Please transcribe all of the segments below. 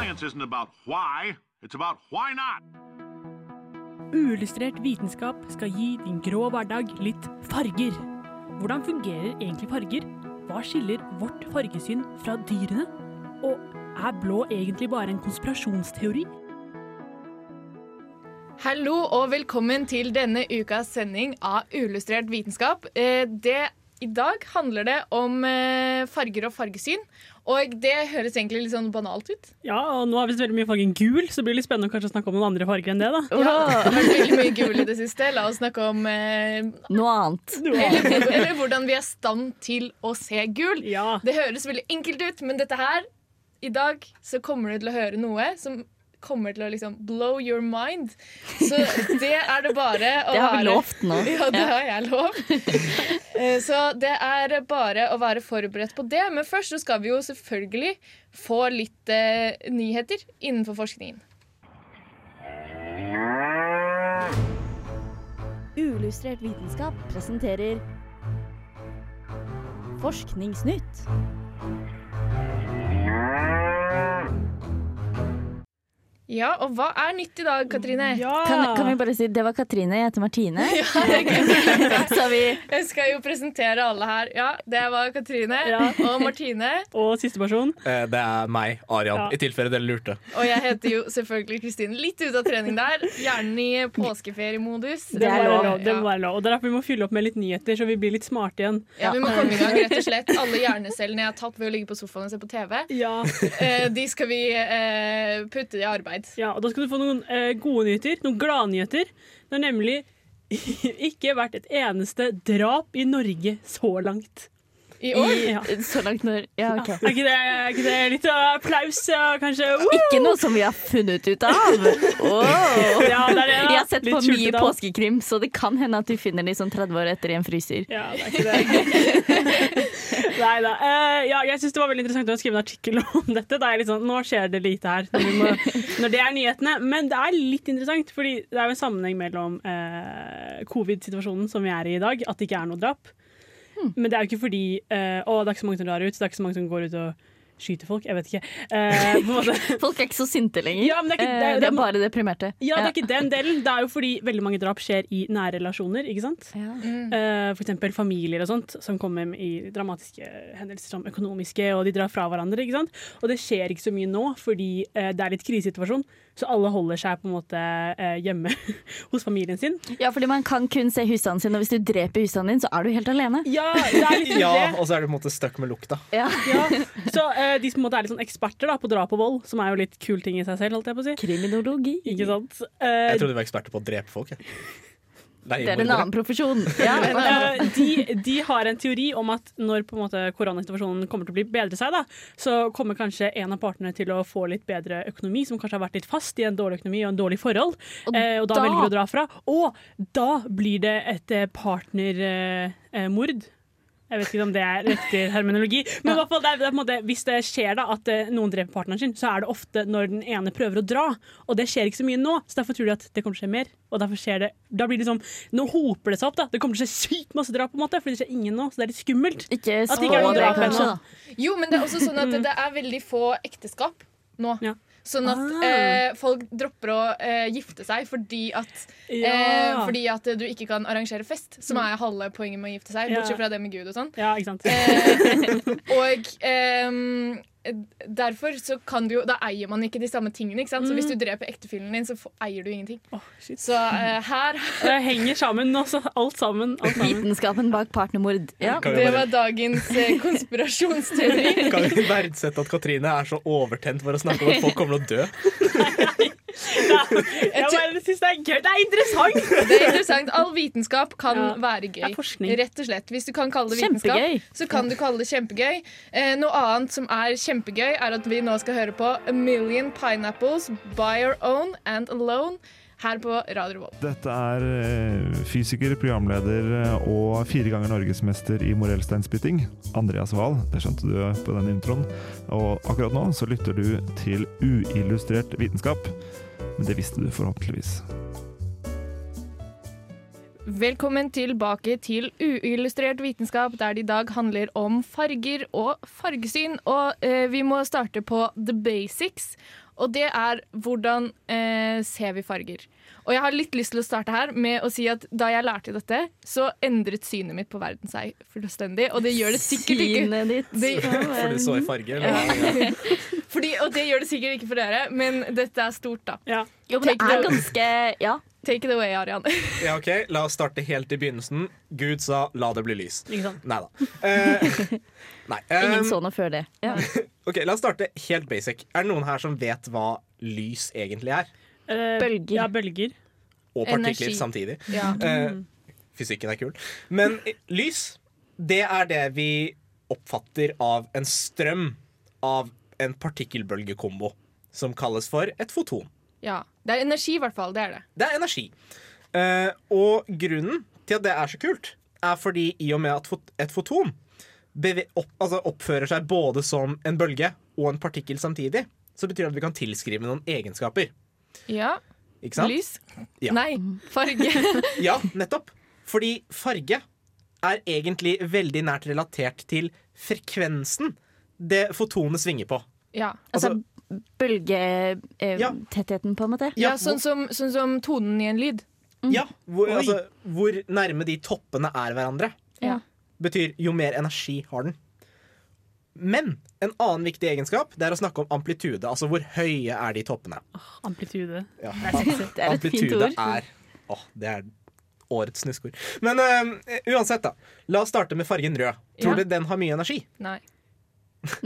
Science isn't about why, it's about why not. Uillustrert vitenskap skal gi din grå hverdag litt farger. Hvordan fungerer egentlig farger? Hva skiller vårt fargesyn fra dyrene? Og er blå egentlig bare en konspirasjonsteori? Hallo og velkommen til denne ukas sending av Uillustrert vitenskap. Eh, Det, I dag handler det om eh, farger og fargesyn. Og det høres egentlig litt sånn banalt ut. Ja, og nå har vi så veldig mye fargen gul, så det blir litt spennende å kanskje snakke om noen andre farger enn det, da. Ja, det har vært veldig mye gul i det siste. La oss snakke om eh, Noe annet. eller, eller hvordan vi er i stand til å se gul. Ja. Det høres veldig enkelt ut, men dette her I dag så kommer du til å høre noe som kommer til å liksom blow your mind. Så det er det bare å Det har vi lovt nå. Ja, det har jeg lovt. Eh, Så det er bare å være forberedt på det. Men først så skal vi jo selvfølgelig få litt eh, nyheter innenfor forskningen. Uillustrert vitenskap presenterer Forskningsnytt. Ja, og hva er nytt i dag, Katrine? Ja. Kan, kan vi bare si det var Katrine, jeg heter Martine. Ja, vi Jeg skal jo presentere alle her. Ja, det var Katrine Ja. og Martine. Og siste person. Eh, Det er meg, Arian, Ja. i tilfelle dere lurte. Og jeg heter jo selvfølgelig Kristine. Litt ute av trening der. Gjerne i påskeferiemodus. Det, må er lov. Det må være lov. Og det er derfor vi må fylle opp med litt nyheter, så vi blir litt smarte igjen. Ja, Vi må komme i gang, rett og slett. Alle hjernecellene jeg har tatt ved å ligge på sofaen og se på TV, Ja. eh, de skal vi eh, putte i arbeid. Ja, og da skal du få noen eh, gode nyheter, noen gladnyheter. Det har nemlig ikke vært et eneste drap i Norge så langt. I år. Ja. Så langt når Ja, OK. Er ikke det, er ikke det litt applaus, ja, kanskje? Uh! Ikke noe som vi har funnet ut av. Oh. Ja, det det. Jeg har sett Litt på mye da. påskekrim, så det kan hende at du finner de sånn 30 år etter i en fryser. Ja, det er ikke det. Nei da. Uh, ja, jeg syns det var veldig interessant å skrive en artikkel om dette. Da er jeg litt sånn, Nå skjer det lite her, når, må, når det er nyhetene. Men det er litt interessant, fordi det er jo en sammenheng mellom uh, covid-situasjonen som vi er i i dag, at det ikke er noe drap. Men det er jo ikke fordi uh, Å, det er ikke så mange som drar ut, det er ikke så mange som går ut og skyter folk. Jeg vet ikke. Uh, på en måte. Folk er ikke så sinte lenger. Ja, men det er ikke- Eh, det er- det, er bare deprimerte. Ja, det er ikke den delen. Det er jo fordi veldig mange drap skjer i nære relasjoner, ikke sant? Ja. Uh, for eksempel familier og sånt, som kommer i dramatiske hendelser som økonomiske, og de drar fra hverandre. ikke sant? Og det skjer ikke så mye nå, fordi uh, det er litt krisesituasjon. Så alle holder seg på en måte eh, hjemme hos familien sin. ja, fordi man kan kun se husene sine, og hvis du dreper husene dine, så er du helt alene. Ja, det er litt Ja, og så er du på en måte stuck med lukta. Ja. Ja. Så eh, de som på en måte er litt sånn eksperter da, på drap og vold, som er jo litt kul ting i seg selv, holdt jeg på å si. Kriminologi. Ikke sant? Eh, Jeg trodde de var eksperter på å drepe folk. Jeg. Nei, Det er en annen profesjon. Ja. Eh, de, de har en teori om at når på en måte koronasituasjonen kommer til å bli bedre seg, da, så kommer kanskje en av partene til å få litt bedre økonomi, som kanskje har vært litt fast i en dårlig økonomi og en dårlig forhold, Og eh, og da, da- velger å dra fra. Og da blir det et eh, partnermord. Eh, mord. Jeg vet ikke om det er riktig terminologi, men ja. hvert fall det er, det er på en måte, hvis det skjer da at eh, noen dreper partneren sin, så er det ofte når den ene prøver å dra, og det skjer ikke så mye nå, så derfor tror de at det kommer til å skje mer. Og derfor skjer det, da blir det liksom, Nå hoper det seg opp, da. Det kommer til å skje sykt masse drap, på en måte, fordi det skjer ingen nå, så det er litt skummelt. Ikke At spå ikke er noe det, drap kanskje. ennå. Jo, men det er også sånn at det er veldig få ekteskap nå. Ja. Sånn at Ah. eh, folk dropper å eh, gifte seg fordi at, eh, Ja. eh, fordi at du ikke kan arrangere fest, som er halve poenget med å gifte seg. Bortsett fra det med Gud og sånn. Ja. Eh, og ehm, derfor så kan du jo Da eier man ikke de samme tingene. Ikke sant? Så hvis Mm. du dreper ektefellen din, så eier du ingenting. Oh, shit. Så uh, her Det henger sammen, altså. Alt sammen. Alt sammen. Vitenskapen bak partnermord. Ja. Det var dagens eh, konspirasjonsteori. Kan vi verdsette at Katrine er så overtent for å snakke om at folk kommer til å dø? Jeg bare synes det er gøy. Det er interessant! Det er interessant. All vitenskap kan Ja, være gøy. Rett og slett. Hvis du kan kalle det vitenskap, Kjempegøy. så kan du kalle det kjempegøy. Eh, noe annet som er kjempegøy, er at vi nå skal høre på A Million Pineapples By Your Own and Alone her på Radio Revolt. Dette er eh, fysiker, programleder eh, og fire ganger norgesmester i morellsteinspytting, Andreas Wahl. Det skjønte du på den introen. Og akkurat nå så lytter du til uillustrert vitenskap. Men det visste du forhåpentligvis. Velkommen tilbake til uillustrert vitenskap, der det i dag handler om farger og fargesyn. Og eh, vi må starte på the basics, og det er hvordan eh, ser vi farger. Og jeg har litt lyst til å starte her med å si at da jeg lærte dette, så endret synet mitt på verden seg fullstendig, og det gjør det sikkert ikke Synet ditt. Det- For du så i farge? Eller? fordi, Og det gjør det sikkert ikke for dere, men dette er stort, da. Ja. Jo, men det er ganske Ja. Take it away, Arian. Ja, ok, La oss starte helt i begynnelsen. Gud sa 'la det bli lys'. Ikke sant? Nei da. Um. Ingen eh, så noe før det. Ja. ok, La oss starte helt basic. Er det noen her som vet hva lys egentlig er? Uh, Bølger. Ja, bølger. Og partikler Energi. samtidig. Ja. Uh, fysikken er kul. Men lys, det er det vi oppfatter av en strøm av en partikkelbølgekombo som kalles for et foton. Ja. Det er energi, i hvert fall. Det er det. Det er energi. Eh, og grunnen til at det er så kult, er fordi i og med at et foton opp, altså oppfører seg både som en bølge og en partikkel samtidig, så betyr det at vi kan tilskrive noen egenskaper. Ja. Ikke sant? Lys? Ja. Nei, farge. Ja, nettopp. Fordi farge er egentlig veldig nært relatert til frekvensen det fotonet svinger på. ja. Altså Ja. Bølgetettheten, på en måte. ja, Ja, sånn som, sånn som tonen i en lyd. Ja, hvor, altså, hvor nærme de toppene er hverandre, Ja. betyr jo mer energi har den. Men en annen viktig egenskap Det er å snakke om amplitude. Altså hvor høye er de toppene. Amplitude. Ja. Det er et fint ord. er Åh, det er årets snuskord. Men uh, uansett, da. La oss starte med fargen rød. Tror Ja. du den har mye energi? Nei.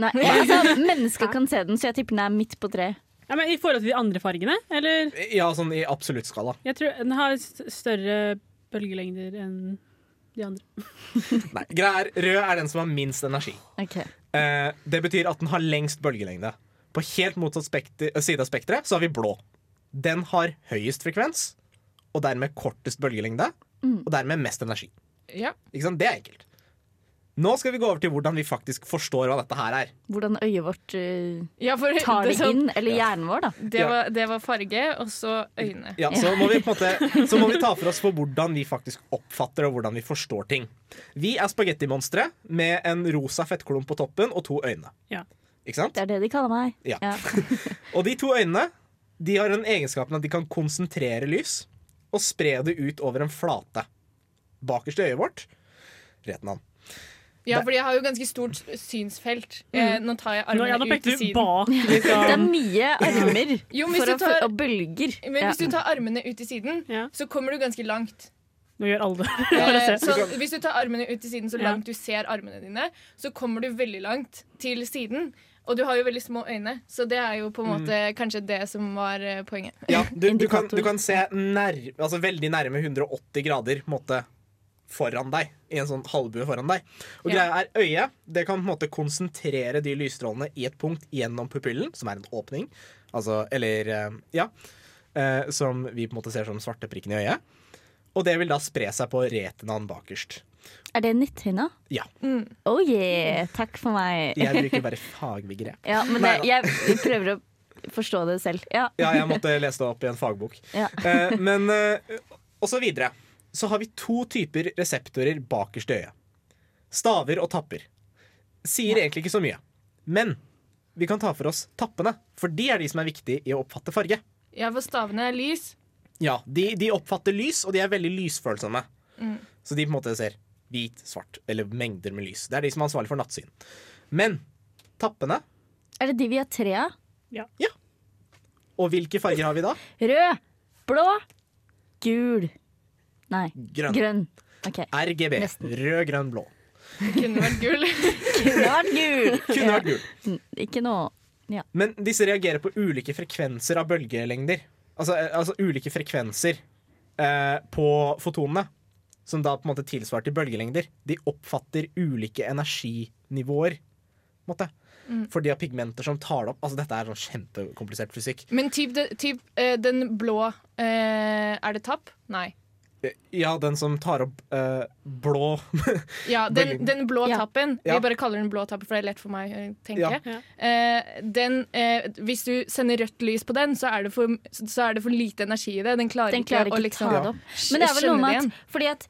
Nei, altså, mennesker kan se den, så jeg tipper den er midt på treet. Ja, men I forhold til de andre fargene? Eller? Ja, sånn i absolutt skala. Jeg tror den har større bølgelengder enn de andre. Nei, greia er, Rød er den som har minst energi. Okay. Eh, det betyr at den har lengst bølgelengde. På helt motsatt spekter, eh, side av spekteret så har vi blå. Den har høyest frekvens, og dermed kortest bølgelengde, og dermed mest energi. Ja. Ikke sant? Det er enkelt. Nå skal vi gå over til hvordan vi faktisk forstår hva dette her er. Hvordan øyet vårt uh, ja, for tar det sånn- inn, eller hjernen vår, da. Det var, det var farge, og så øyne. Ja, så, må vi på en måte, så må vi ta for oss for hvordan vi faktisk oppfatter og hvordan vi forstår ting. Vi er spagettimonstre med en rosa fettklump på toppen og to øyne. Ja. Ikke sant? Det er det de kaller meg. Ja. Og de to øynene de har den egenskapen at de kan konsentrere lys og spre det ut over en flate. Bakerst i øyet vårt retinene. Ja, fordi jeg har jo ganske stort synsfelt. Mm. nå tar jeg Nå, ja, armene ut til siden. bak. Det er Liksom. mye armer Jo, for tar, å, og bølger. Men Ja. hvis du tar armene ut til siden, Ja. så kommer du ganske langt. Nå gjør alle det. Eh, så hvis du tar armene ut til siden så Ja. langt du ser armene dine, så kommer du veldig langt til siden. Og du har jo veldig små øyne, så det er jo på en måte kanskje det som var eh, poenget. Ja, du, du, kan, du kan se nær, altså veldig nærme 180 grader måte, foran deg. I en sånn halvbue foran deg. Og Ja. greia er øyet det kan på en måte konsentrere de lysstrålene i et punkt gjennom pupillen, som er en åpning. Altså, eller eh, ja. eh, som vi på en måte ser som svarte prikken i øyet. Og det vil da spre seg på retinaen bakerst. Er det netthinna? Ja. Oh yeah, takk for meg. Jeg bruker bare fagbegrep. Ja, men det, jeg prøver å forstå det selv. Ja. Ja, jeg måtte lese det opp i en fagbok. Ja. Eh, men eh, Og så videre. Så har vi to typer reseptorer bakerst i øyet. Staver og tapper. Sier egentlig ikke så mye. Men vi kan ta for oss tappene, for de er de som er viktige i å oppfatte farge. Ja, for stavene er lys. Ja, De, de oppfatter lys, og de er veldig lysfølsomme. Mm. Så de på en måte ser hvit, svart eller mengder med lys. Det er de som er ansvarlig for nattsyn. Men tappene Er det de vi har tre av? Og hvilke farger har vi da? Rød, blå, gul Nei, Grønn. grønn. Okay. RGB. Nesten. Rød, grønn, blå. Kunne vært gul. Kunne vært gul. Kunne vært gul. Ikke nå. Men disse reagerer på ulike frekvenser av bølgelengder. altså, eh, altså ulike frekvenser eh, på fotonene, som da på en måte tilsvarer til bølgelengder, de oppfatter ulike energinivåer. På en måte. For de har pigmenter som tar det opp. Altså, dette er sånn kjempekomplisert fysikk. Men typ, de, typ eh, den blå eh, Er det tapp? Nei. Eh, Ja, den som tar opp eh, blå Ja, den, den blå Ja. tappen. Ja. Vi bare kaller den blå tappen, for det er lett for meg å tenke. Ja. Ja. Eh, den, eh, hvis du sender rødt lys på den, så er det for, så er det for lite energi i det. Den klarer, Den klarer ikke, å liksom ta det opp. Men det er vel noe med at, fordi at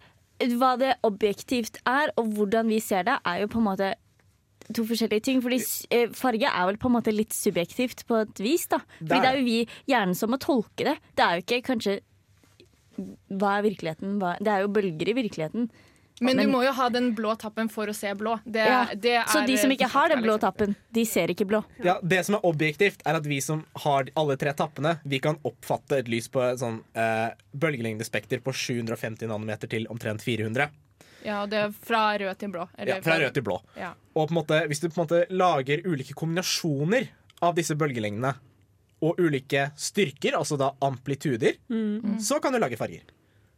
hva det objektivt er, og hvordan vi ser det, er jo på en måte to forskjellige ting. Fordi eh, farge er vel på en måte litt subjektivt på et vis, da. Fordi Det det er jo vi hjernen som må tolke det. Det er jo ikke kanskje Hva er virkeligheten? Hva, det er jo bølger i virkeligheten. Men, men- du må jo ha den blå tappen for å se blå. Det, Ja, det er, Så de som ikke har den blå tappen, de ser ikke blå. Ja, Det som er objektivt, er at vi som har alle tre tappene, vi kan oppfatte et lys på et sånn eh, bølgelengdespekter på 750 nanometer til omtrent 400. Ja, det er fra rød til blå. eller Ja, fra rød til blå. Ja. Og på en måte, hvis du på en måte lager ulike kombinasjoner av disse bølgelengdene, og ulike styrker, altså da amplituder, så kan du lage farger.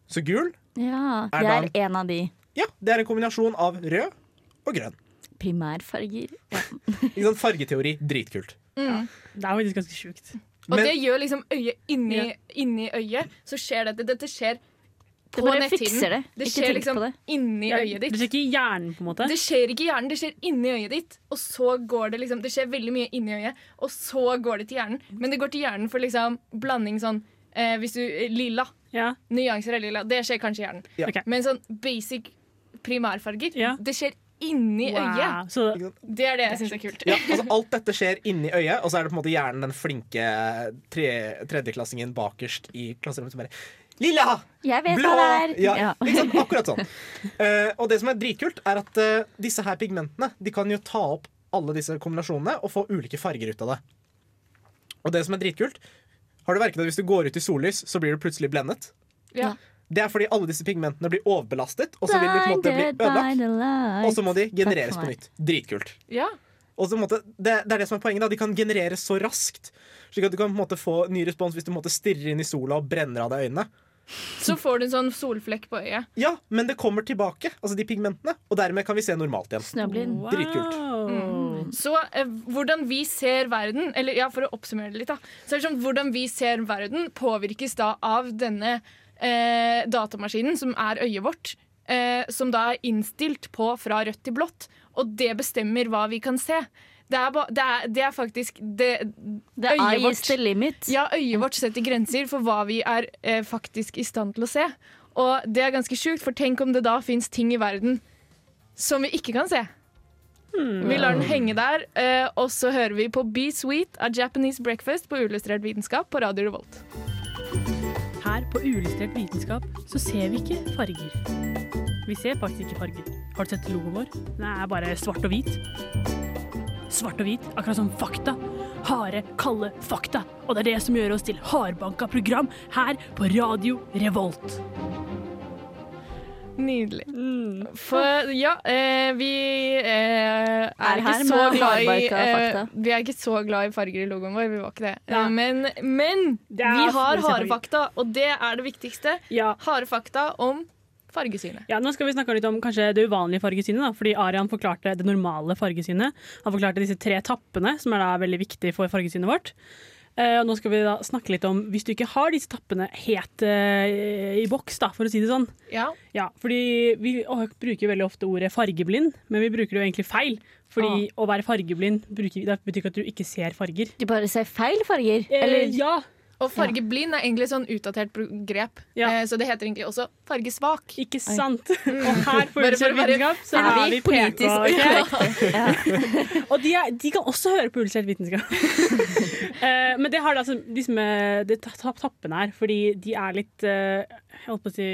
Så gul, Ja, Er det er det en av de ja, det er en kombinasjon av rød og grønn. primærfarger. Ja. Ikke sant? Fargeteori, dritkult. Det er faktisk ganske sjukt. Og Men- det gjør liksom øyet inni, Ja. inni øyet. Så skjer dette. Dette skjer Det bare netthinnen. fikser det. Det skjer liksom det. inni øyet ditt. Det skjer ikke i hjernen, på en måte. Det skjer ikke i hjernen, det skjer inni øyet ditt. Og så går det liksom Det skjer veldig mye inni øyet, og så går det til hjernen. Men det går til hjernen for liksom blanding sånn eh, Hvis du Lilla. Ja. Nyanser av lilla. Det skjer kanskje i hjernen. Ja. Okay. Men sånn basic primærfarger, Ja. det skjer inni øyet. Så Det er det jeg syns er kult. Ja, altså Alt dette skjer inni øyet, og så er det på en måte hjernen den flinke tre, tredjeklassingen bakerst i klasserommet som bare Lilla! Jeg vet Blå! hva det er! Ja, Ja. ikke sant? Akkurat sånn. Uh, og det som er dritkult, er at uh, disse her pigmentene De kan jo ta opp alle disse kombinasjonene og få ulike farger ut av det. Og det som er dritkult Har du merket at hvis du går ut i sollys, så blir du plutselig blendet? Ja. Det er fordi alle disse pigmentene blir overbelastet, og så vil de på en måte bli ødelagt. Og så må de genereres på nytt. Dritkult. Ja. Og så måte, det, det er det som er poenget. da De kan genereres så raskt. Slik at du kan på en måte få ny respons hvis du på en måte stirrer inn i sola og brenner av deg øynene. Så får du en sånn solflekk på øyet. Ja, men det kommer tilbake, altså de pigmentene, og dermed kan vi se normalt igjen. Snøblind. Dritkult. Mm. Så eh, hvordan vi ser verden, eller ja, for å oppsummere det litt, da. Så er det sånn, hvordan vi ser verden, påvirkes da av denne eh, datamaskinen, som er øyet vårt. Eh, som da er innstilt på fra rødt til blått. Og det bestemmer hva vi kan se. Det er, ba, det er, det er faktisk det, The øyet eye vårt- is the limit. Ja, øyet vårt setter grenser for hva vi er eh, faktisk i stand til å se. Og det er ganske sjukt, for tenk om det da fins ting i verden som vi ikke kan se. Vi lar den henge der, eh, og så hører vi på Be Sweet av Japanese Breakfast på Uillustrert vitenskap på Radio Revolt. Her på Uillustrert vitenskap så ser vi ikke farger. Vi ser faktisk ikke farger. Har du sett logoen vår? Den er bare svart og hvit. Svart og hvit, akkurat som fakta. Harde, kalde fakta. Og det er det som gjør oss til hardbanka program her på Radio Revolt. Nydelig. For ja, eh, vi eh, er, Er ikke så glad i eh. Vi er ikke så glad i farger i logoen vår. Vi var ikke det. Ja. Men men Det er vi har harde fakta, og det er det viktigste. Ja. Harde fakta om fargesynet. Ja, nå skal vi snakke litt om kanskje det uvanlige fargesynet. Da, fordi Arian forklarte det normale fargesynet. Han forklarte disse tre tappene, som er da veldig viktig for fargesynet vårt. Uh, og nå skal vi da snakke litt om hvis du ikke har disse tappene helt uh, i boks, da, for å si det sånn. Ja. Ja, fordi vi å, bruker veldig ofte ordet fargeblind, men vi bruker det jo egentlig feil. Fordi å være fargeblind bruker, det betyr ikke at du ikke ser farger. Du bare ser feil farger. Eller, Eller ja, Og fargeblind er egentlig et sånn utdatert grep. Ja. Eh, så det heter egentlig også fargesvak. ikke sant? Og her på være- vitenskap så er vi vi politisk ok? Ja. Og de, er, de kan også høre på Uillustrert vitenskap. Eh, men det har da altså, liksom, det er, de ta- ta- tappene her, fordi de er litt eh, Jeg holdt på å si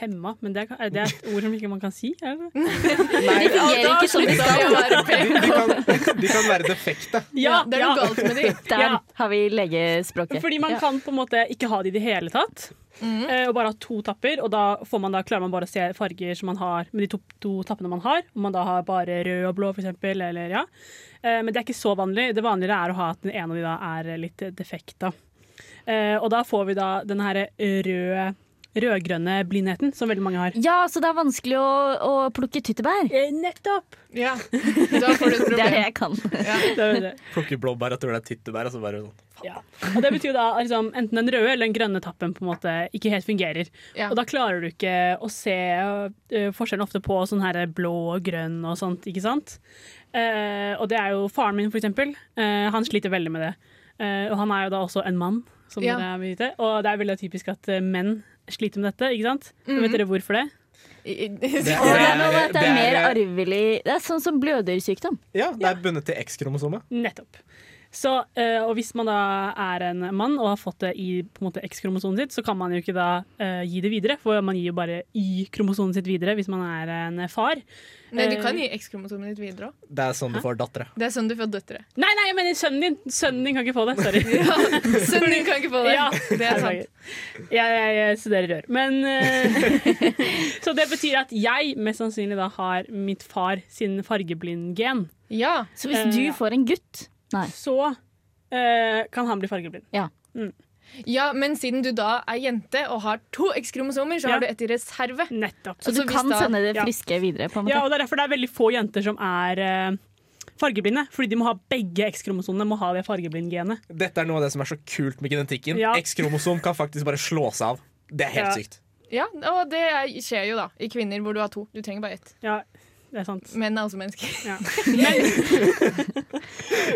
hemma, men det er, det er et ord som ikke man kan si? Er det? De fungerer ikke som de skal. De, de, kan, de kan være defekte. Ja, det er noe galt med de. Der har vi legespråket. Fordi man Ja. kan på en måte ikke ha det i det hele tatt. Mm. Og bare ha to tapper, og da, får man da klarer man bare å se farger som man har med de to, to tappene man har. Om man da har bare rød og blå, for eksempel. Eller, ja. Eh, Men det er ikke så vanlig. Det vanligere er å ha at den ene av de da er litt defekt. da. Eh, og da får vi da den røde rødgrønne blindheten som veldig mange har. Ja, så det er vanskelig å, å plukke tyttebær. Eh, nettopp! Ja, da får du et Det er det jeg kan. Det er det. Plukke blåbær og tror det er tyttebær, og så bare sånn. Ja. Og det betyr jo da at liksom, enten den røde eller den grønne tappen på en måte ikke helt fungerer. Ja. Og da klarer du ikke å se uh, forskjellen ofte på sånn her blå og grønn og sånt, ikke sant? Uh, og det er jo faren min, for eksempel. Uh, han sliter veldig med det. Eh, og han er jo da også en mann, som Ja. dere vil vite. Og det er veldig typisk at menn sliter med dette, ikke sant? Mm. Vet dere hvorfor det? Det er noe med at det er mer arvelig Det er sånn som blødersykdom. Ja, det er bundet til X-kromosomet. Nettopp. Så, eh, og hvis man da er en mann og har fått det i X-kromosomet sitt, så kan man jo ikke da uh, gi det videre, for man gir jo bare Y-kromosomet sitt videre hvis man er en far. Nei, du Eh, kan gi X-kromosomet ditt videre òg. Det er sånn du får dattere. Det er sånn du får døtre. Nei, nei, jeg mener sønnen din! Sønnen din kan ikke få det. Sorry. Sønnen din kan ikke få det. Ja, Det er sant. Jeg, jeg, jeg studerer rør. Men uh, Så det betyr at jeg mest sannsynlig da har mitt far sin fargeblind-gen. Ja. Så hvis Eh, du ja. får en gutt Nei. Så eh, kan han bli fargeblind. ja, men siden du da er jente og har to X-kromosomer, så Ja. har du et i reserve. Nettopp. Så Altså, du hvis kan da- sende det ja. friske videre, på en Ja, og det er derfor det er veldig få jenter som er eh, fargeblinde. Fordi de må ha begge X-kromosomene. Må ha det fargeblind-genet. Dette er noe av det som er så kult med genetikken. Ja. X-kromosom kan faktisk bare slå seg av. Det er helt Ja. sykt. Ja, og det er, skjer jo da i kvinner hvor du har to. Du trenger bare ett. Ja, det er sant. Menn er også mennesker. Ja. Men,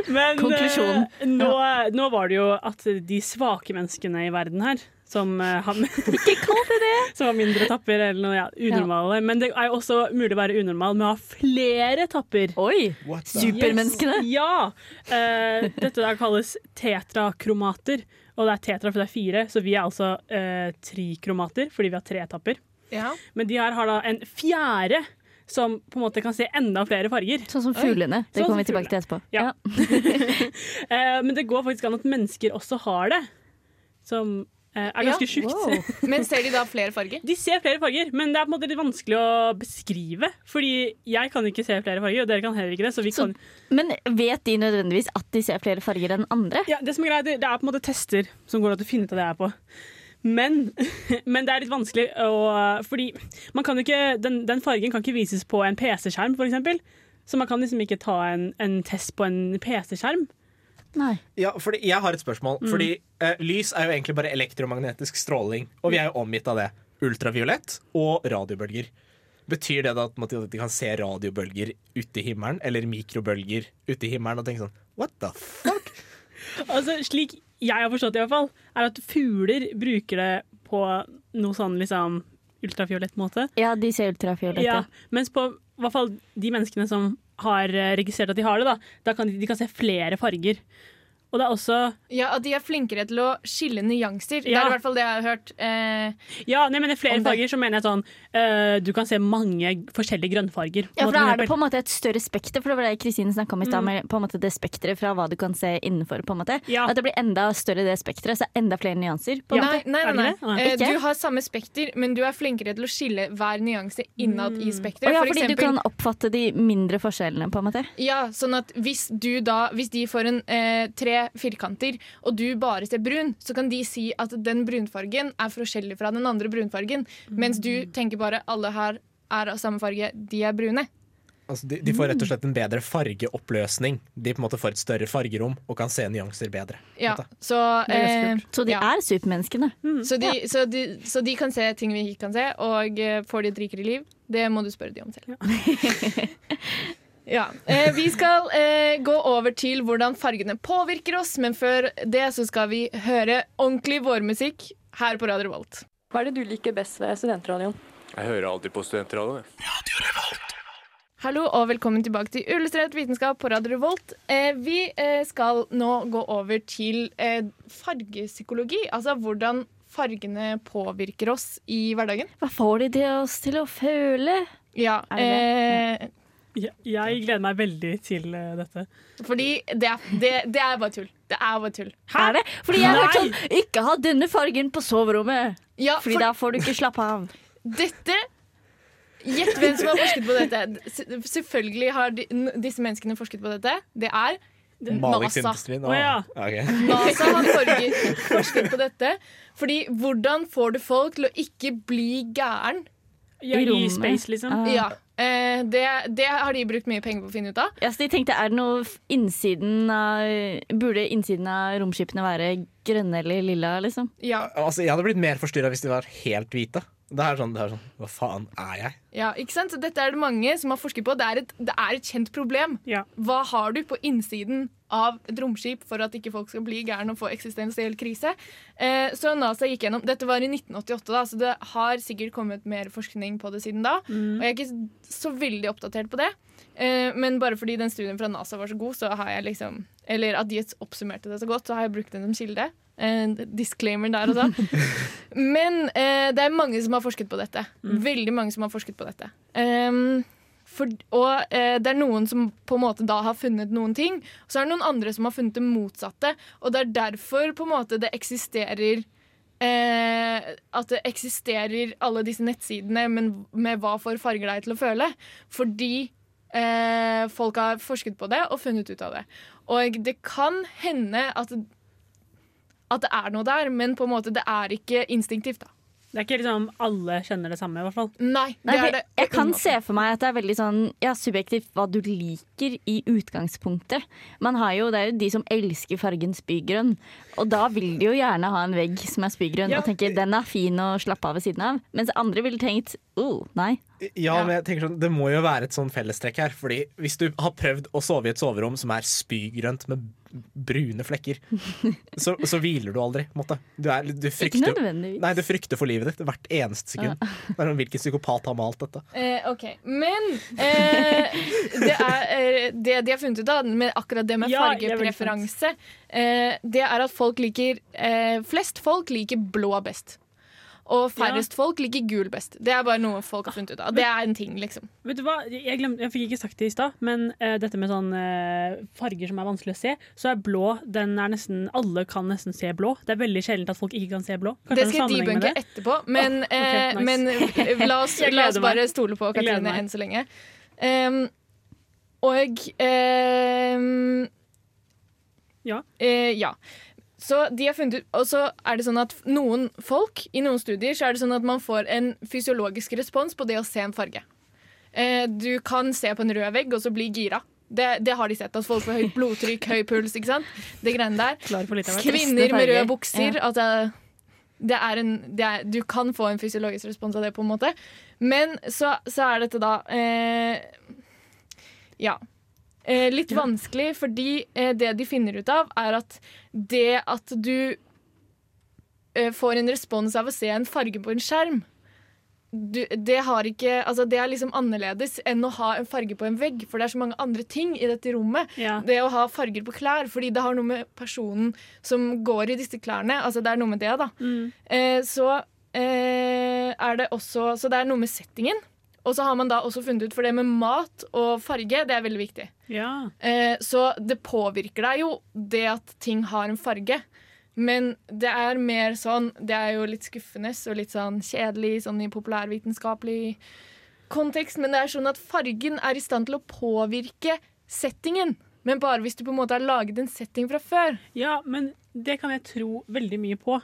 men Konklusjonen. eh, nå, nå var det jo at de svake menneskene i verden her som eh, har Ikke kall det det! som var mindre tapper eller noe ja, unormale. Men det er jo også mulig å være unormal med å ha flere tapper. Oi! Supermenneskene. Yes, ja! Uh, dette der kalles tetrakromater. Og det er tetra for det er fire, så vi er altså uh, trikromater fordi vi har tre tapper. Ja. Men de her har da en fjerde som på en måte kan se enda flere farger. Sånn som fuglene. Det Sånn kommer vi tilbake til etterpå. Ja. Ja. Eh, men det går faktisk an at mennesker også har det. Som eh, er ganske Ja, sjukt. wow. Men ser de da flere farger? De ser flere farger, men det er på en måte litt vanskelig å beskrive. Fordi jeg kan ikke se flere farger, og dere kan heller ikke det. Så vi Så- kan Men vet de nødvendigvis at de ser flere farger enn andre? Ja, det som er greit, det er på en måte tester som går an å finne ut av det jeg er på. Men, men det er litt vanskelig å Fordi man kan ikke, den, den fargen kan ikke vises på en PC-skjerm, f.eks. Så man kan liksom ikke ta en, en test på en PC-skjerm. Nei. Ja, fordi Jeg har et spørsmål. Mm. Fordi uh, Lys er jo egentlig bare elektromagnetisk stråling, og vi er jo omgitt av det. Ultraviolett og radiobølger. Betyr det da at man- at de kan se radiobølger ute i himmelen, eller mikrobølger ute i himmelen, og tenke sånn What the fuck? Altså, slik jeg har forstått i hvert fall, er at fugler bruker det på noe sånn liksom ultrafiolett måte. Ja, de ser ultrafiolette. Ja, mens på hvert fall de menneskene som har eh, registrert at de har det, da, da kan de, de kan se flere farger. Og det er også Ja, At de er flinkere til å skille nyanser. Det er i hvert fall det jeg har hørt. Eh, Ja, nei, men i flere farger, så mener jeg sånn eh, Du kan se mange forskjellige grønnfarger. Ja, for da er det på en måte et større spekter, for det var det Kristine snakka om i Mm. stad, med på en måte det spekteret fra hva du kan se innenfor. på en måte. Ja. At det blir enda større det spekteret, så enda flere nyanser. på en Ja. måte. nei, nei, nei. Nei. Eh, du har samme spekter, men du er flinkere til å skille hver nyanse innad i Å spekteret. ja, For fordi du kan oppfatte de mindre forskjellene, på en måte. Ja, sånn at hvis du da Hvis de får en eh, tre firkanter, og du bare ser brun, så kan de si at den brunfargen er forskjellig fra den andre brunfargen, mens du tenker bare alle her er av samme farge, de er brune. Altså, de, de får rett og slett en bedre fargeoppløsning. De på en måte får et større fargerom og kan se nyanser bedre. Ja, så, eh, Så de Ja. er supermenneskene. så, de, så, de, så de kan se ting vi ikke kan se, og eh, får de et rikere liv? Det må du spørre de om selv. Ja, eh, Vi skal eh, gå over til hvordan fargene påvirker oss, men før det så skal vi høre ordentlig vårmusikk her på Radio Revolt. Hva er det du liker best ved studentradioen? Jeg hører alltid på studentradioen. revolt Hallo og velkommen tilbake til Illustrert vitenskap på Radio Revolt. Eh, vi eh, skal nå gå over til eh, fargepsykologi, altså hvordan fargene påvirker oss i hverdagen. Hva får de til oss til å føle? Ja, Er det eh, Jeg, jeg gleder meg veldig til uh, dette. fordi det er, det, det er bare tull. Det er bare tull. Er det? Fordi jeg har hørt sånn Ikke ha denne fargen på soverommet! Ja, Fordi for da får du ikke slappe av. dette Gjett hvem som har forsket på dette. Selvfølgelig har de, disse menneskene forsket på dette. Det er Malingsindustrien? Oh, ja. okay. NASA har forget, forsket på dette. Fordi hvordan får du folk til å ikke bli gæren? Ja, I I rommet. space, liksom. Ah. Ja, eh, det, det har de brukt mye penger på å finne ut av. Ja, så de tenkte, er det noe innsiden av Burde innsiden av romskipene være grønne eller lilla, liksom? Ja, Altså, jeg hadde blitt mer forstyrra hvis de var helt hvite. Det er sånn, det er sånn Hva faen er jeg? ja, ikke sant? Så dette er det mange som har forsket på. Det er et, det er et kjent problem. Ja. Hva har du på innsiden av et romskip for at ikke folk skal bli gærne og få eksistensiell krise? Eh, så NASA gikk gjennom Dette var i 1988, da, så det har sikkert kommet mer forskning på det siden da. Og jeg er ikke så veldig oppdatert på det. Eh, men bare fordi den studien fra NASA var så god, så har jeg liksom Eller at de oppsummerte det så godt, så har jeg brukt den som kilde. En disclaimer der også. Men eh, det er mange som har forsket på dette. Veldig mange som har forsket på dette. Ehm, for, og eh, det er noen som på en måte da har funnet noen ting, og så er det noen andre som har funnet det motsatte. Og det er derfor på en måte det eksisterer eh, At det eksisterer alle disse nettsidene, men med hva får farger deg til å føle. Fordi eh, folk har forsket på det og funnet ut av det. Og det kan hende at at det er noe der, men på en måte det er ikke instinktivt. da. Det er ikke liksom alle kjenner det samme, i hvert fall. Nei, det Nei, er det. jeg kan se for meg at det er veldig sånn ja, subjektivt hva du liker i utgangspunktet. Man har jo, Det er jo de som elsker fargen spygrønn, og da vil de jo gjerne ha en vegg som er spygrønn Ja. og tenker den er fin å slappe av ved siden av. Mens andre ville tenkt oh, nei. Ja, men jeg tenker sånn, Det må jo være et sånn fellestrekk her. Fordi Hvis du har prøvd å sove i et soverom som er spygrønt med brune flekker, så, så hviler du aldri. måte. Du, er, du, Ikke nødvendigvis. nei, du frykter for livet ditt hvert eneste sekund. Ja. Hvilken psykopat har malt dette? Eh, ok, Men eh, det, er, eh, det de har funnet ut av med akkurat det med er fargepreferanse, eh, det er at folk liker eh, Flest folk liker blå best. Og færrest folk liker gul best. Det er bare noe folk har funnet ut av. Det er en ting, liksom. Vet du hva, Jeg, glemte, jeg fikk ikke sagt det i stad, men uh, dette med sånn uh, farger som er vanskelig å se, så er blå den er nesten, Alle kan nesten se blå. Det er veldig sjelden at folk ikke kan se blå. Kanskje Det skal jeg bunke debunke etterpå, men, oh, okay, nice. men eh, la oss, la oss bare stole på Katrine enn så lenge. Um, og um, Ja. Uh, ja. Så de har funnet ut, og så er det sånn at noen folk, i noen studier, så er det sånn at man får en fysiologisk respons på det å se en farge. Eh, du kan se på en rød vegg og så bli gira. Det, det har de sett. At folk får høyt blodtrykk, høy puls. ikke sant? Det greiene der. Kvinner med røde bukser. At det, det er en, det er, du kan få en fysiologisk respons av det, på en måte. Men så, så er dette da eh, Ja. Eh, litt vanskelig, fordi eh, det de finner ut av, er at det at du eh, får en respons av å se en farge på en skjerm du, det, har ikke, altså det er liksom annerledes enn å ha en farge på en vegg, for det er så mange andre ting i dette rommet Ja. det å ha farger på klær, fordi det har noe med personen som går i disse klærne. Altså det er noe med det, da. Mm. Eh, så eh, er det også Så det er noe med settingen. Og så har man da også funnet ut for det med mat og farge, det er veldig viktig. Ja. Eh, så det påvirker deg jo, det at ting har en farge. Men det er mer sånn Det er jo litt skuffende og litt sånn kjedelig sånn i populærvitenskapelig kontekst, men det er sånn at fargen er i stand til å påvirke settingen. Men bare hvis du på en måte har laget en setting fra før. ja, men det kan jeg tro veldig mye på.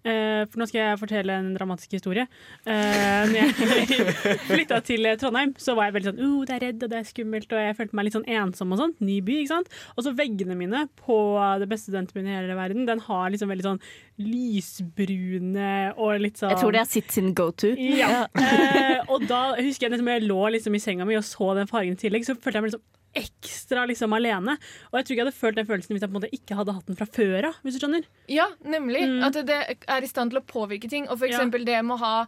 Eh, for nå skal jeg fortelle en dramatisk historie. Eh, når jeg flytta til Trondheim, så var jeg veldig sånn oh, det er redd og det er skummelt, og jeg følte meg litt sånn ensom og sånn. Ny by, ikke sant. Og så veggene mine på det beste studentbyen i hele verden, den har liksom veldig sånn lysbrune og litt sånn Jeg tror det er sitt sin go to. Ja. Eh, og da husker jeg liksom, jeg lå liksom i senga mi og så den fargen i tillegg, så følte jeg meg liksom ekstra liksom alene. Og jeg tror ikke jeg hadde følt den følelsen hvis jeg på en måte ikke hadde hatt den fra før av. Ja, nemlig. Mm. At det er i stand til å påvirke ting. Og for Ja. eksempel det med å ha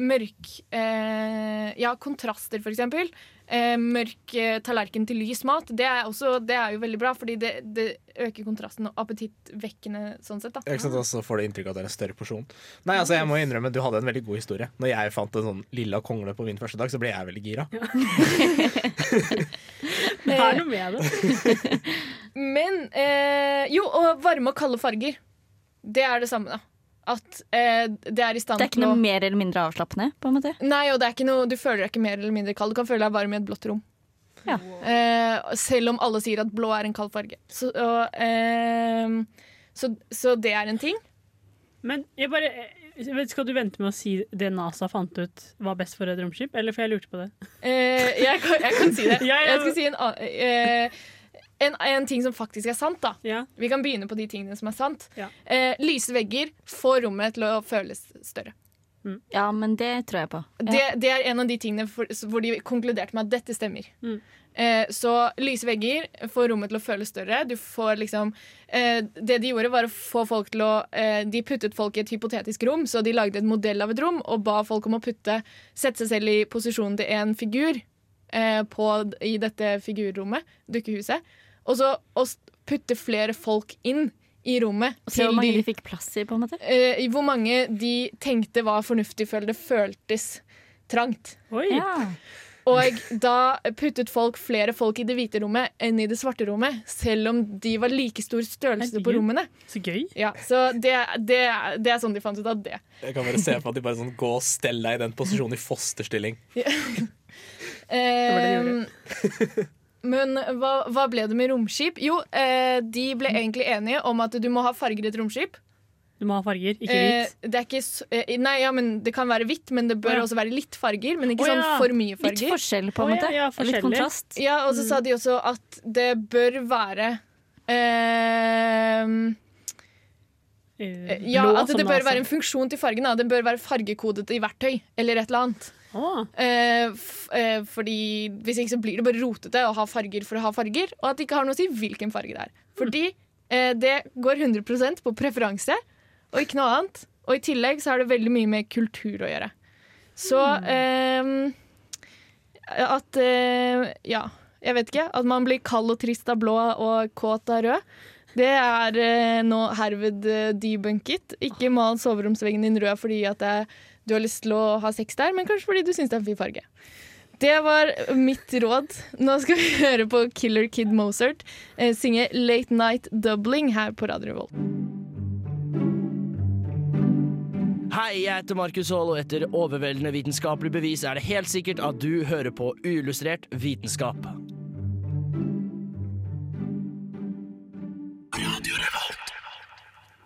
mørk eh, Ja, kontraster, for eksempel. Eh, mørk eh, tallerken til lys mat. Det er, også, det er jo veldig bra, fordi det, det øker kontrasten og appetittvekkende sånn sett. da. Ikke sant? Og så får du inntrykk av at det er en større porsjon. Nei, altså jeg må innrømme, Du hadde en veldig god historie. Når jeg fant en sånn lilla kongle på min første dag, så ble jeg veldig gira. Det er noe med det. Men eh, Jo, og varme og kalde farger. Det er det samme, da. At eh, det er i stand Det er ikke noe å mer eller mindre avslappende, på en måte. Nei, og det er ikke noe, du føler deg ikke mer eller mindre kald. Du kan føle deg varm i et blått rom. Ja. Eh, selv om alle sier at blå er en kald farge. Så, og, eh, så, så det er en ting. Men jeg bare Skal du vente med å si det NASA fant ut var best for et romskip, eller for jeg lurte på det? Eh, jeg, kan, jeg kan si det. Ja, ja. Jeg skal si en, annen- eh, en, en ting som faktisk er sant. da Ja. Vi kan begynne på de tingene som er sant. Ja. Eh, lyse vegger får rommet til å føles større. Ja, men det tror jeg på. Ja. Det, det er en av de tingene for, hvor de konkluderte med at dette stemmer. Mm. Eh, så lyse vegger får rommet til å føles større. Du får liksom eh, Det de gjorde, var å få folk til å eh, De puttet folk i et hypotetisk rom, så de lagde et modell av et rom og ba folk om å putte Sette seg selv i posisjonen til en figur eh, på, i dette figurrommet, dukkehuset, og så å putte flere folk inn i rommet. Se hvor mange de fikk plass i, på en måte. Uh, i hvor mange de tenkte var fornuftig før det føltes trangt. Oi! Ja. Og da puttet folk flere folk i det hvite rommet enn i det svarte rommet, selv om de var like stor størrelse på rommene. Så gøy. Ja, så det, det, det er sånn de fant ut av det. Jeg kan bare se for at de bare sånn gå og stell deg i den posisjonen i fosterstilling. var det de Eh, men hva, hva ble det med romskip? Jo, eh, de ble egentlig enige om at du må ha farger i et romskip. Du må ha farger, ikke Eh, hvit. det er ikke s- eh, nei, ja, men det kan være hvitt, men det bør ja. også være litt farger. Men ikke Å, sånn for mye farger. Litt forskjell, på en ja, måte. ja, Litt kontrast. Ja, og så sa de også at det bør være eh, Eh, Ja, at det bør være en funksjon til fargen. Den bør være fargekodet i verktøy eller et eller annet. Eh, eh, fordi Hvis ikke så blir det bare rotete å ha farger for å ha farger, og at det ikke har noe å si hvilken farge det er. Fordi eh, det går 100% på preferanse og ikke noe annet. Og i tillegg så har det veldig mye med kultur å gjøre. Så eh, at Ja, jeg vet ikke. At man blir kald og trist av blå og kåt av rød. Det er nå herved debunket. Ikke mal soveromsveggen din rød fordi at det, du har lyst til å ha sex der, men kanskje fordi du syns det er en fin farge. Det var mitt råd. Nå skal vi høre på Killer Kid Mozart eh, synge Late Night Doubling her på Radio Revolt. Hei, jeg heter Markus Haall, og etter overveldende vitenskapelig bevis er det helt sikkert at du hører på uillustrert vitenskap.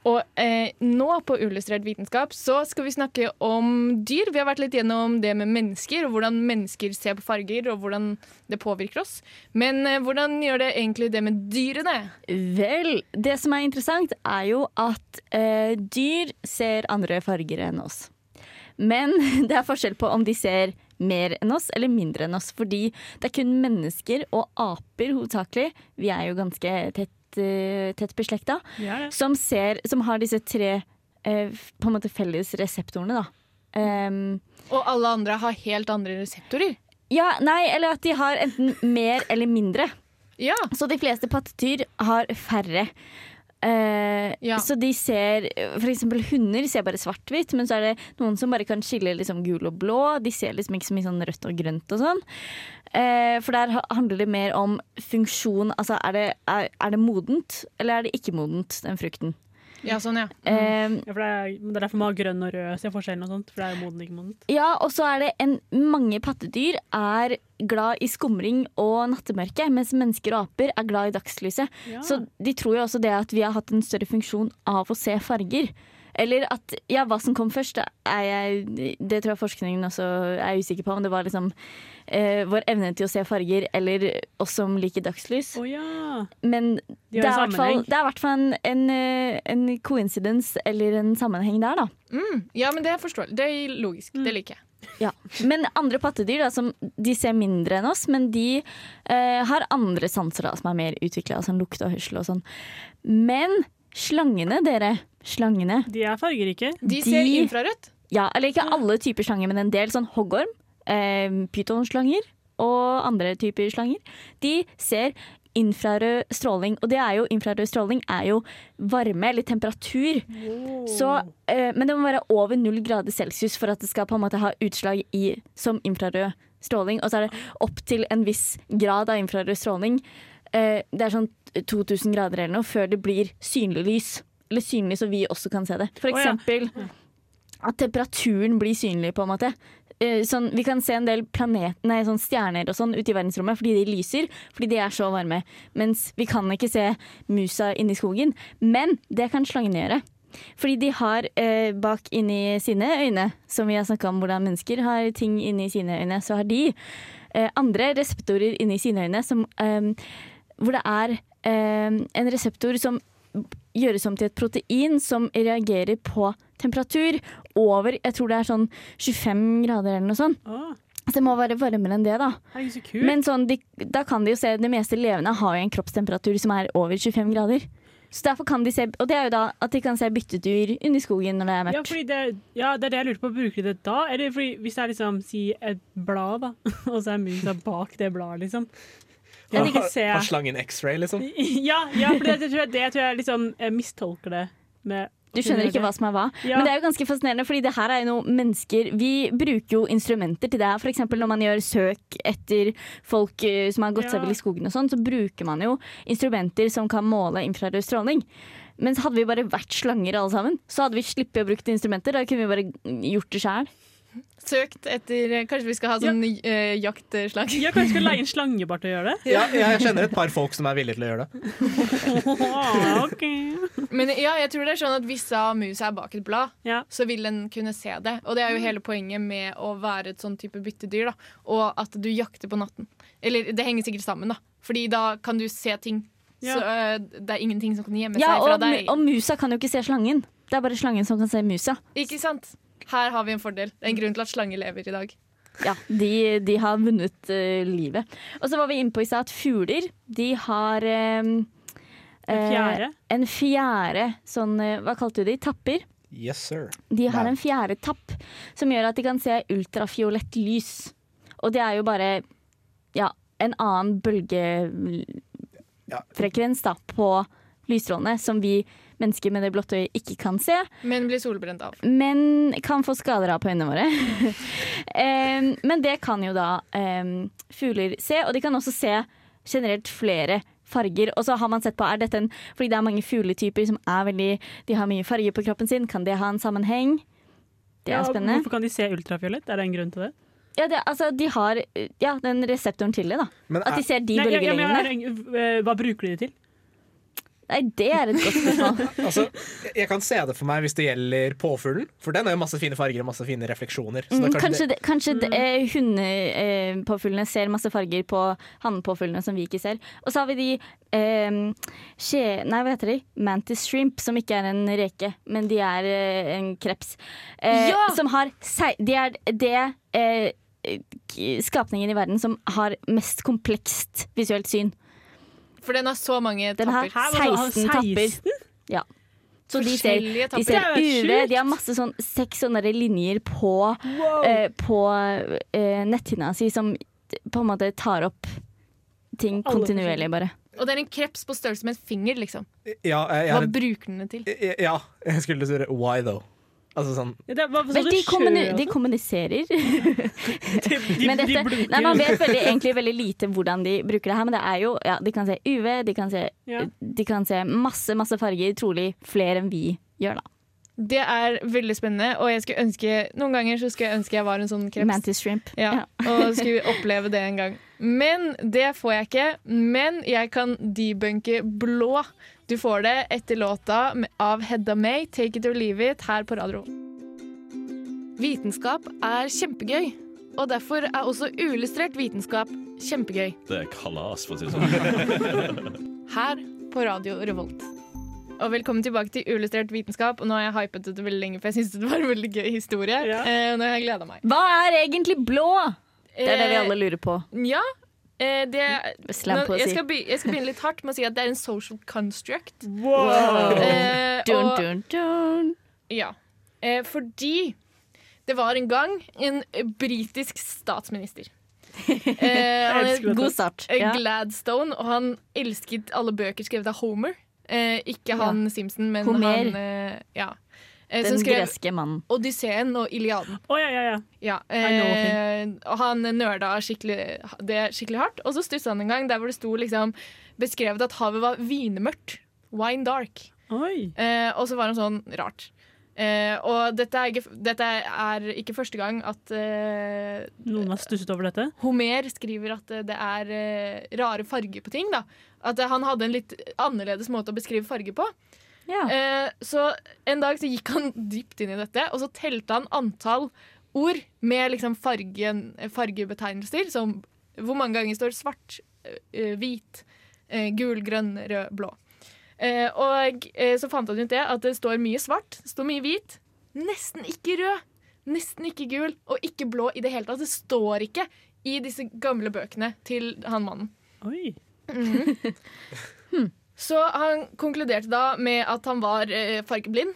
Og eh, nå på Ullustrert vitenskap så skal vi snakke om dyr. Vi har vært litt gjennom det med mennesker, og hvordan mennesker ser på farger, og hvordan det påvirker oss. Men eh, hvordan gjør det egentlig det med dyrene? Vel, det som er interessant, er jo at eh, dyr ser andre farger enn oss. Men det er forskjell på om de ser mer enn oss eller mindre enn oss. Fordi det er kun mennesker og aper hovedsakelig, vi er jo ganske tett, eh, tett beslekta, ja, ja. som, ser, som har disse tre eh, på en måte felles reseptorene. da. Um, Og alle andre har helt andre reseptorer. ja, nei, eller at de har enten mer eller mindre. Ja. Så de fleste pattedyr har færre. Eh, Ja. Så de ser eksempel hunder ser bare svart-hvitt, men så er det noen som bare kan skille liksom gul og blå. De ser liksom ikke så mye sånn rødt og grønt og sånn. Eh, for der handler det mer om funksjon. Altså er det, er, er det modent, eller er det ikke modent, den frukten? Ja, sånn, ja. Eh, Ja, for det, er, det er derfor man har grønn og rød, ser forskjellen og sånt. For det er jo moden, ikke modent. Ja, og så er det en, mange pattedyr er glad i skumring og nattemørke, mens mennesker og aper er glad i dagslyset. Ja. Så de tror jo også det at vi har hatt en større funksjon av å se farger. Eller at Ja, hva som kom først, er jeg Det tror jeg forskningen også er usikker på. Om det var liksom eh, vår evne til å se farger, eller oss som liker dagslys. Å ja. Men De det er, i hvert fall, det er i hvert fall en, en, eh, en coincidence, eller en sammenheng der, da. Mm, ja, men det er forståelig. Det er logisk. Det liker jeg. Ja. Men andre pattedyr da, som, de ser mindre enn oss, men de eh, har andre sanser da, som er mer utvikla, som lukt og hørsel og sånn. Men slangene, dere. Slangene. De er fargerike. De ser De- infrarødt. Ja, eller ikke alle typer slanger, men en del. Sånn hoggorm, eh, pytonslanger og andre typer slanger. De ser infrarød stråling, og det er jo, infrarød stråling er jo varme, eller temperatur. Så, eh, men det må være over null grader celsius for at det skal på en måte ha utslag i, som infrarød stråling. Og så er det opp til en viss grad av infrarød stråling. Eh, det er sånn 2000 grader eller noe før det blir synlig lys. Eller synlig så vi også kan se det. For Å ja. eksempel at temperaturen blir synlig, på en måte. eh, sånn, Vi kan se en del planet, nei, sånn stjerner og sånn ute i verdensrommet fordi de lyser, fordi de er så varme. Mens vi kan ikke se musa inni skogen. Men det kan slangene gjøre. Fordi de har eh, bak inni sine øyne, som vi har snakka om hvordan mennesker har ting inni sine øyne, så har de eh, andre reseptorer inni sine øyne som, eh, hvor det er eh, en reseptor som gjøres om til et protein som reagerer på temperatur over jeg tror det er sånn 25 grader eller noe sånt. Så det må være varmere enn det, da. så kult. Men sånn, de, da kan de jo se det meste levende har jo en kroppstemperatur som er over 25 grader. Så derfor kan de se, Og det er jo da at de kan se byttedyr inni skogen når det er ja, mørkt. fordi det, ja, det er det jeg lurte på. Bruker de det da? Eller fordi hvis det er liksom, si et blad, da, og så er musa bak det bladet, liksom. Ikke se Har slangen X-ray, liksom? Ja, ja for det, det, tror jeg, det tror jeg liksom jeg mistolker det med Du skjønner ikke hva som er hva. Ja. Men det er jo ganske fascinerende, fordi det her er jo noe mennesker Vi bruker jo instrumenter til det her. F.eks. når man gjør søk etter folk eh, som har gått seg Ja. vill i skogen og sånn, så bruker man jo instrumenter som kan måle infrarød stråling. Mens hadde vi bare vært slanger alle sammen, så hadde vi sluppet å bruke instrumenter. Da kunne vi bare gjort det sjæl. Søkt etter Kanskje vi skal ha sånn eh, jaktslange? Ja, kanskje vi skal leie en slangebart til å gjøre det? Ja, jeg kjenner et par folk som er villige til å gjøre det. Men ja, jeg tror det er sånn at hvis musa er bak et blad, Ja. så vil den kunne se det. Og det er jo hele poenget med å være et sånn type byttedyr, da. Og at du jakter på natten. Eller det henger sikkert sammen, da. Fordi da kan du se ting. Ja. Så uh, det er ingenting som kan gjemme Ja, seg fra og, deg. og musa kan jo ikke se slangen. Det er bare slangen som kan se musa. Ikke sant? Her har vi en fordel. Det er en grunn til at slanger lever i dag. Ja, de, de har vunnet uh, livet. Og så var vi inne på i stad at fugler, de har um, En fjerde? eh, en fjære sånn eh, Hva kalte du de? Tapper? Yes, sir. De har en fjerde tapp som gjør at de kan se ultrafiolett lys. Og det er jo bare ja, en annen bølgefrekvens da, på lysstrålene som vi mennesker med det blotte øyet ikke kan se Men blir solbrent av. men kan få skader av på øynene våre. um, men det kan jo da um, fugler se, og de kan også se generelt flere farger. Og så har man sett på, er dette en, fordi det er mange fugletyper som er veldig De har mye farger på kroppen sin, kan det ha en sammenheng? Det er Ja, spennende. Hvorfor kan de se ultrafiolett? Er det en grunn til det? Ja, det, altså, de har ja, den reseptoren til det, da. Er, At de er, ser de bølgeringene. ja, eh, hva bruker de det til? Nei, det er et godt spørsmål. altså, jeg kan se det for meg hvis det gjelder påfuglen, for den har jo masse fine farger og masse fine refleksjoner. Så Mm, da kanskje det, det, kanskje det, eh, hundepåfuglene ser masse farger på hannpåfuglene som vi ikke ser. Og så har vi de eh, skje... Nei, hva heter de? Mantis shrimp, som ikke er en reke, men de er eh, en kreps. Eh, Ja! Som har sei- De er det eh, skapningen i verden som har mest komplekst visuelt syn. For den har så mange Den tapper. Den har 16 tapper. Ja. Så de ser, de ser Det er UV. De har masse sånn seks sånne linjer på, eh, på eh, netthinna si som på en måte tar opp ting kontinuerlig, bare. Og det er en kreps på størrelse med et finger, liksom. ja, jeg, jeg Hva bruker den til? ja, jeg skulle spørre why though? Altså sånn Ja, det, hva, så Vel, de, kommuni de sånn? kommuniserer. De, de, Men de dette, blunker. nei, man vet veldig, egentlig veldig lite hvordan de bruker det her, men det er jo ja, De kan se UV, de kan se, Ja. de kan se masse, masse farger, trolig flere enn vi gjør, da. Det er veldig spennende, og jeg skulle ønske noen ganger så skulle jeg ønske jeg var en sånn kreps. Mantis shrimp. Ja, og skulle oppleve det en gang. Men det får jeg ikke. Men jeg kan debunke blå. Du får det etter låta av Hedda May, 'Take It or Leave It', her på radio. Vitenskap er kjempegøy, og derfor er også uillustrert vitenskap kjempegøy. Det er kalas, for å si det sånn. Her på Radio Revolt. Og velkommen tilbake til Uillustrert vitenskap. Og nå har jeg hypet dette veldig lenge, for jeg syns det var en veldig gøy historie. Ja. Eh, og nå har jeg gleda meg. Hva er egentlig blå? Det er det vi Eh, alle lurer på. Ja. Eh, det, nå, jeg, skal be, jeg skal begynne litt hardt med å si at det er en social construct. Wow. Eh, Dun, dun, dun, dun. ja. eh, fordi det var en gang en britisk statsminister. Eh, God start. eh, Ja. Gladstone, og han elsket alle bøker skrevet av Homer. Eh, ikke han Simpson, men Homer. han eh, ja. Eh, Den som skrev greske mannen. Odysseen og Iliaden. Oh, ja, ja, ja. Ja, eh, og han nerda skikkelig, det skikkelig hardt. Og så stussa han en gang der hvor det sto liksom beskrevet at havet var vinmørkt. Wine dark. Oi. Eh, og så var han sånn rart. Eh, og dette er, ikke, dette er ikke første gang at eh, Noen har stusset over dette? Homer skriver at det er eh, rare farger på ting. Da. At han hadde en litt annerledes måte å beskrive farger på. Eh, så en dag så gikk han dypt inn i dette, og så telte han antall ord med liksom fargen, fargebetegnelser. Som hvor mange ganger står svart, eh, hvit, eh, gul, grønn, rød, blå. Eh, og eh, så fant han ut det at det står mye svart, det står mye hvit, nesten ikke rød, nesten ikke gul og ikke blå i det hele tatt. Det står ikke i disse gamle bøkene til han mannen. Oi. Mhm. Så han konkluderte da med at han var eh, fargeblind.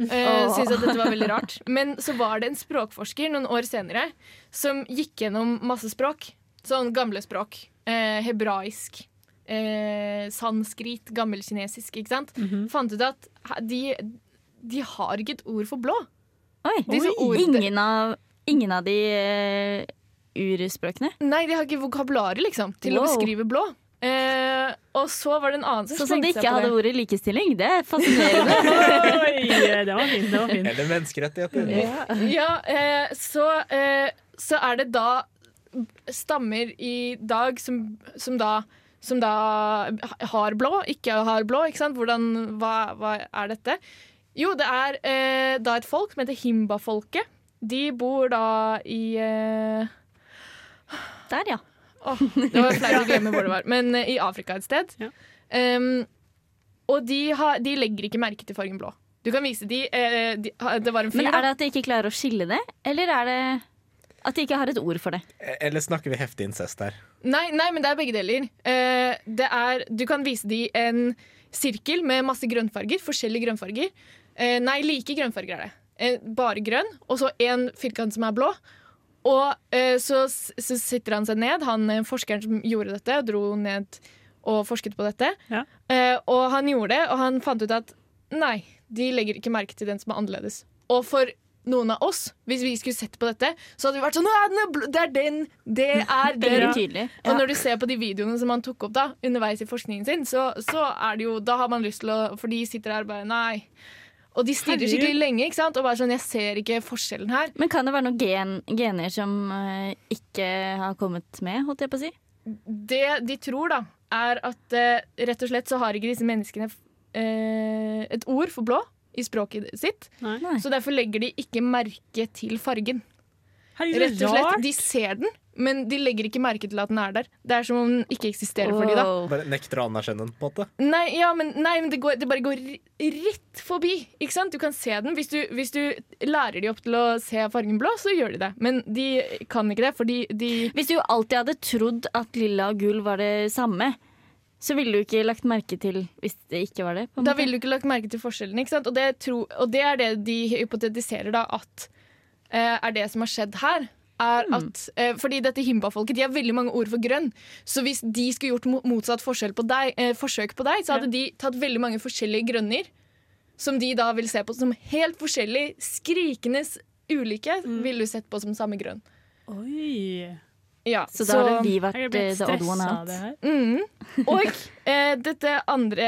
Eh. Syntes at dette var veldig rart. Men så var det en språkforsker noen år senere som gikk gjennom masse språk. Sånn gamle språk. Eh, hebraisk. Eh, sanskrit, gammelkinesisk. Ikke sant? Fant ut at de, de har ikke et ord for blå. Oi, ordene- ingen, av, ingen av de eh, urspråkene? Nei, de har ikke vokabularet liksom, til å beskrive blå. Eh, og så var det en annen som Sånn som de slengte seg ikke hadde vært ordet likestilling. Det er fascinerende. Oi, det var fint. Det var fint. Eller menneskerettigheter. Ja, eh, så, eh, så er det da stammer i dag som, som da som da har blå, ikke har blå. ikke sant? Hvordan, hva, hva er dette? Jo, det er eh, da et folk som heter himba-folket. De bor da i eh, Der, ja. Åh, det var flaut å glemme hvor det var. Men uh, i Afrika et sted. Um, og de, har, de legger ikke merke til fargen blå. Du kan vise de, uh, de Det var en fyr Men er det at de ikke klarer å skille det, eller er det at de ikke har et ord for det? Eller snakker vi heftig incest her? Nei, nei, men det er begge deler. Uh, det er, du kan vise de en sirkel med masse grønnfarger. Forskjellige grønnfarger. Eh, nei, like grønnfarger er det. Bare grønn, og så en firkant som er blå. Og eh, så, så sitter han seg ned, han eh, forskeren som gjorde dette, og dro ned og forsket på dette. Eh, og han gjorde det, og han fant ut at nei, de legger ikke merke til den som er annerledes. Og for noen av oss, hvis vi skulle sett på dette, så hadde vi vært sånn «Nå er den bl- Det er den! Det er den! Tydelig. Og når du ser på de videoene som han tok opp da underveis i forskningen sin, så, så er det jo Da har man lyst til å For de sitter der og bare Nei. Og de stirrer skikkelig lenge, ikke sant? Og bare sånn Jeg ser ikke forskjellen her. Men kan det være noen gen, gener som uh, ikke har kommet med, holdt jeg på å si? Det de tror, da, er at uh, rett og slett så har ikke disse menneskene uh, et ord for blå i språket sitt. Så derfor legger de ikke merke til fargen. Herregud, Rett og slett, rart. De ser den, men de legger ikke merke til at den er der. Det er som om den ikke eksisterer for dem da. Bare nekter å anerkjenne den, på en måte. Nei, ja, men, nei, men det, går, det bare går rett forbi. Ikke sant? Du kan se den. Hvis du, hvis du lærer de opp til å se fargen blå, så gjør de det. Men de kan ikke det, fordi de Hvis du alltid hadde trodd at lilla og gull var det samme, så ville du ikke lagt merke til hvis det ikke var det? på en Da ville du ikke lagt merke til forskjellen. Ikke sant? Og, det tro, og det er det de hypotetiserer da at uh, er det som har skjedd her. Er Mm. at, eh, fordi dette himba-folket de har veldig mange ord for grønn. Så hvis de skulle gjort motsatt på deg, eh, forsøk på deg, så hadde de tatt veldig mange forskjellige grønner. Som de da vil se på som helt forskjellig, skrikende ulike, Mm. ville du sett på som samme grønn. Oi. Ja, Så da hadde vi vært the odd one stressa av out. det her. Mm. Og eh, dette andre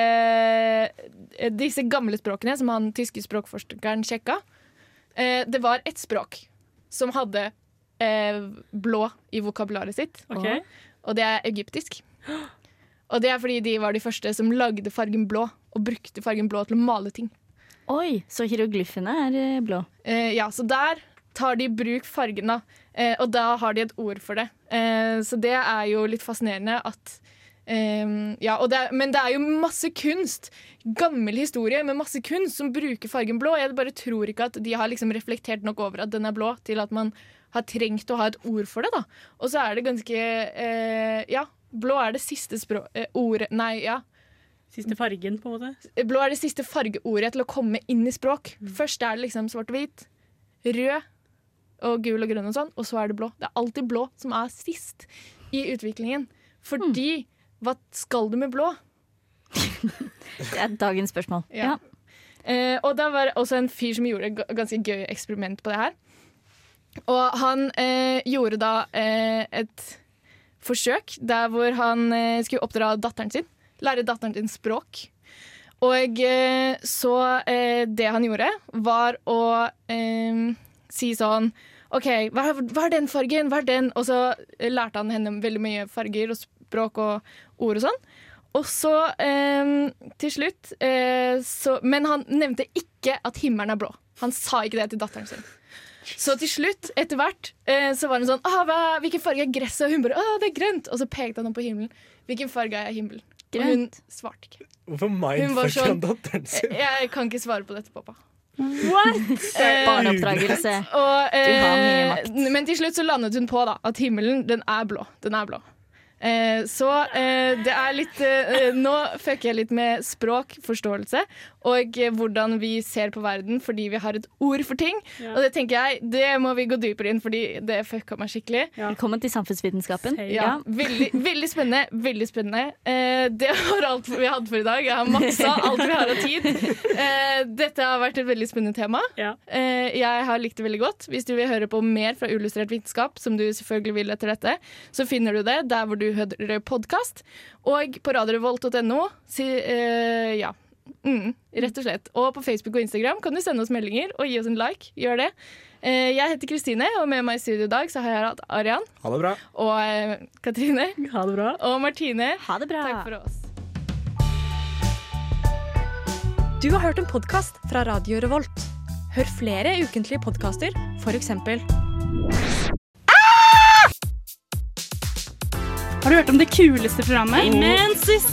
eh, Disse gamle språkene som han tyske språkforskeren sjekka, eh, det var ett språk som hadde eh, blå i vokabularet sitt. Okay. Og det er egyptisk. Og det er fordi de var de første som lagde fargen blå, og brukte fargen blå til å male ting. Oi, så hieroglyfene er eh, blå. Eh, ja, så der tar de i bruk fargen, da. Eh, og da har de et ord for det. Eh, så det er jo litt fascinerende at Um, ja, og det er, Men det er jo masse kunst, gammel historie med masse kunst, som bruker fargen blå. Jeg bare tror ikke at de har liksom reflektert nok over at den er blå, til at man har trengt å ha et ord for det. da. Og så er det ganske eh, Ja, blå er det siste språk... Eh, ordet Nei, ja. Siste fargen, på en måte. Blå er det siste fargeordet til å komme inn i språk. Først er det liksom svart og hvit, rød og gul og grønn og sånn, og så er det blå. Det er alltid blå som er sist i utviklingen. Fordi hva skal du med blå? Det er dagens spørsmål. Ja. Eh, og da var det også en fyr som gjorde et ganske gøy eksperiment på det her. Og han eh, gjorde da eh, et forsøk der hvor han eh, skulle oppdra datteren sin. Lære datteren sin språk. Og eh, så eh, det han gjorde, var å eh, si sånn OK, hva, hva er den fargen? Hva er den? Og så lærte han henne veldig mye farger og språk og ord og sånn. Og så til slutt så Men han nevnte ikke at himmelen er blå. Han sa ikke det til datteren sin. Så til slutt, etter hvert, eh, så var hun sånn «Åh, hva, 'Hvilken farge er gresset?' Og hun bare 'Å, det er grønt'. Og så pekte han opp på himmelen. 'Hvilken farge er himmelen?' Og hun svarte ikke. Hvorfor mindfucker sånn datteren sin? Jeg kan ikke svare på dette, pappa. What? Eh, Barneoppdragelse. og, Du har mye eh, makt. men til slutt så landet hun på da, at himmelen, den er blå. Den er blå. Eh, så eh, det er litt eh, Nå fucker jeg litt med språk, forståelse, og eh, hvordan vi ser på verden fordi vi har et ord for ting. Ja. Og det tenker jeg, det må vi gå dypere inn, fordi det fucka meg skikkelig. Velkommen til samfunnsvitenskapen. Ja, veldig, veldig spennende. Veldig spennende. Eh, det var alt vi hadde for i dag. Jeg har maksa alt vi har av tid. Eh, dette har vært et veldig spennende tema. Ja. Eh, jeg har likt det veldig godt. Hvis du vil høre på mer fra Ullustrert vitenskap, som du selvfølgelig vil etter dette, så finner du det der hvor du hører podkast, og på radiorevolt.no. Si, eh, ja. Mm, rett og slett. Og på Facebook og Instagram kan du sende oss meldinger og gi oss en like. Gjør det. Eh, jeg heter Kristine, og med meg i studio i dag så har jeg hatt Arian Ha det bra. og eh, Katrine Ha det bra. og Martine. Ha det bra. Takk for oss. Du har hørt en podkast fra Radio Revolt. Hør flere ukentlige podkaster, f.eks. Har du hørt om det kuleste programmet? Immensist!